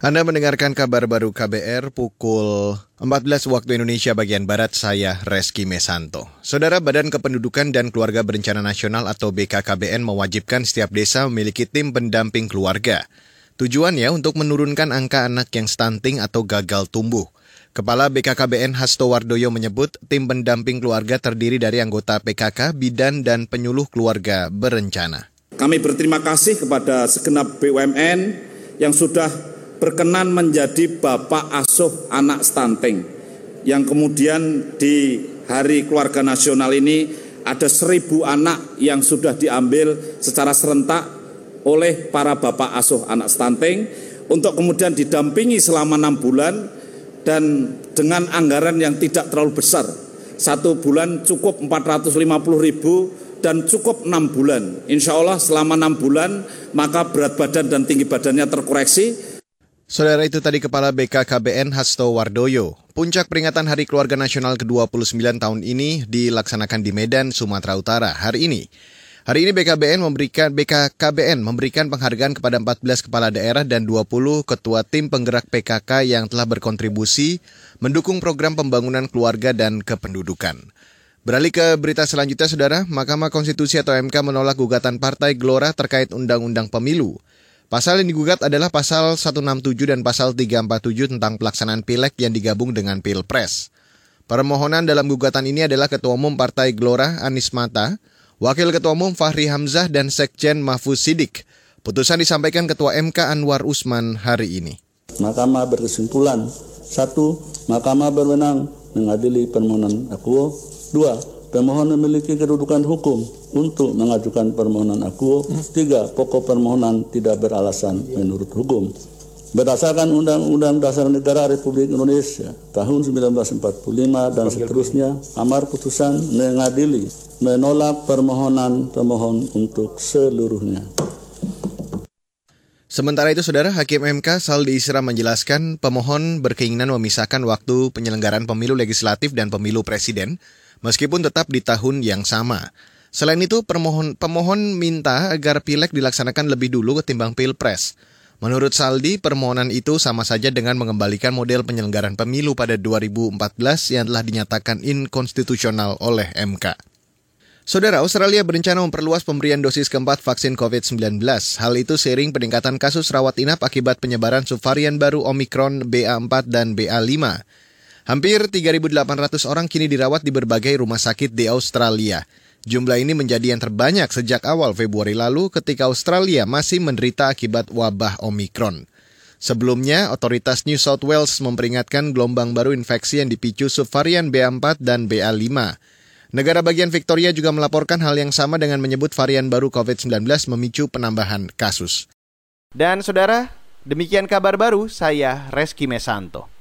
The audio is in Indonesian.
Anda mendengarkan kabar baru KBR pukul 14 waktu Indonesia bagian Barat, saya Reski Mesanto. Saudara Badan Kependudukan dan Keluarga Berencana Nasional atau BKKBN mewajibkan setiap desa memiliki tim pendamping keluarga. Tujuannya untuk menurunkan angka anak yang stunting atau gagal tumbuh. Kepala BKKBN Hasto Wardoyo menyebut tim pendamping keluarga terdiri dari anggota PKK, bidan, dan penyuluh keluarga berencana. Kami berterima kasih kepada segenap BUMN yang sudah berkenan menjadi bapak asuh anak stunting yang kemudian di hari keluarga nasional ini ada seribu anak yang sudah diambil secara serentak oleh para bapak asuh anak stunting untuk kemudian didampingi selama enam bulan dan dengan anggaran yang tidak terlalu besar satu bulan cukup 450 ribu dan cukup enam bulan. Insya Allah selama enam bulan maka berat badan dan tinggi badannya terkoreksi Saudara itu tadi Kepala BKKBN Hasto Wardoyo. Puncak peringatan Hari Keluarga Nasional ke-29 tahun ini dilaksanakan di Medan, Sumatera Utara hari ini. Hari ini BKBN memberikan BKKBN memberikan penghargaan kepada 14 kepala daerah dan 20 ketua tim penggerak PKK yang telah berkontribusi mendukung program pembangunan keluarga dan kependudukan. Beralih ke berita selanjutnya, Saudara, Mahkamah Konstitusi atau MK menolak gugatan Partai Gelora terkait Undang-Undang Pemilu. Pasal yang digugat adalah pasal 167 dan pasal 347 tentang pelaksanaan pileg yang digabung dengan pilpres. Permohonan dalam gugatan ini adalah Ketua Umum Partai Gelora Anis Mata, Wakil Ketua Umum Fahri Hamzah dan Sekjen Mahfuz Sidik. Putusan disampaikan Ketua MK Anwar Usman hari ini. Mahkamah berkesimpulan, satu, Mahkamah berwenang mengadili permohonan aku. Dua, pemohon memiliki kedudukan hukum untuk mengajukan permohonan aku. Tiga, pokok permohonan tidak beralasan menurut hukum. Berdasarkan Undang-Undang Dasar Negara Republik Indonesia tahun 1945 dan seterusnya, amar putusan mengadili menolak permohonan pemohon untuk seluruhnya. Sementara itu, Saudara Hakim MK Saldi Isra menjelaskan pemohon berkeinginan memisahkan waktu penyelenggaraan pemilu legislatif dan pemilu presiden meskipun tetap di tahun yang sama. Selain itu, pemohon, pemohon minta agar pileg dilaksanakan lebih dulu ketimbang pilpres. Menurut Saldi, permohonan itu sama saja dengan mengembalikan model penyelenggaraan pemilu pada 2014 yang telah dinyatakan inkonstitusional oleh MK. Saudara, Australia berencana memperluas pemberian dosis keempat vaksin COVID-19. Hal itu seiring peningkatan kasus rawat inap akibat penyebaran subvarian baru Omicron BA4 dan BA5. Hampir 3.800 orang kini dirawat di berbagai rumah sakit di Australia. Jumlah ini menjadi yang terbanyak sejak awal Februari lalu ketika Australia masih menderita akibat wabah Omicron. Sebelumnya, otoritas New South Wales memperingatkan gelombang baru infeksi yang dipicu subvarian BA4 dan BA5. Negara bagian Victoria juga melaporkan hal yang sama dengan menyebut varian baru COVID-19 memicu penambahan kasus. Dan saudara, demikian kabar baru saya Reski Mesanto.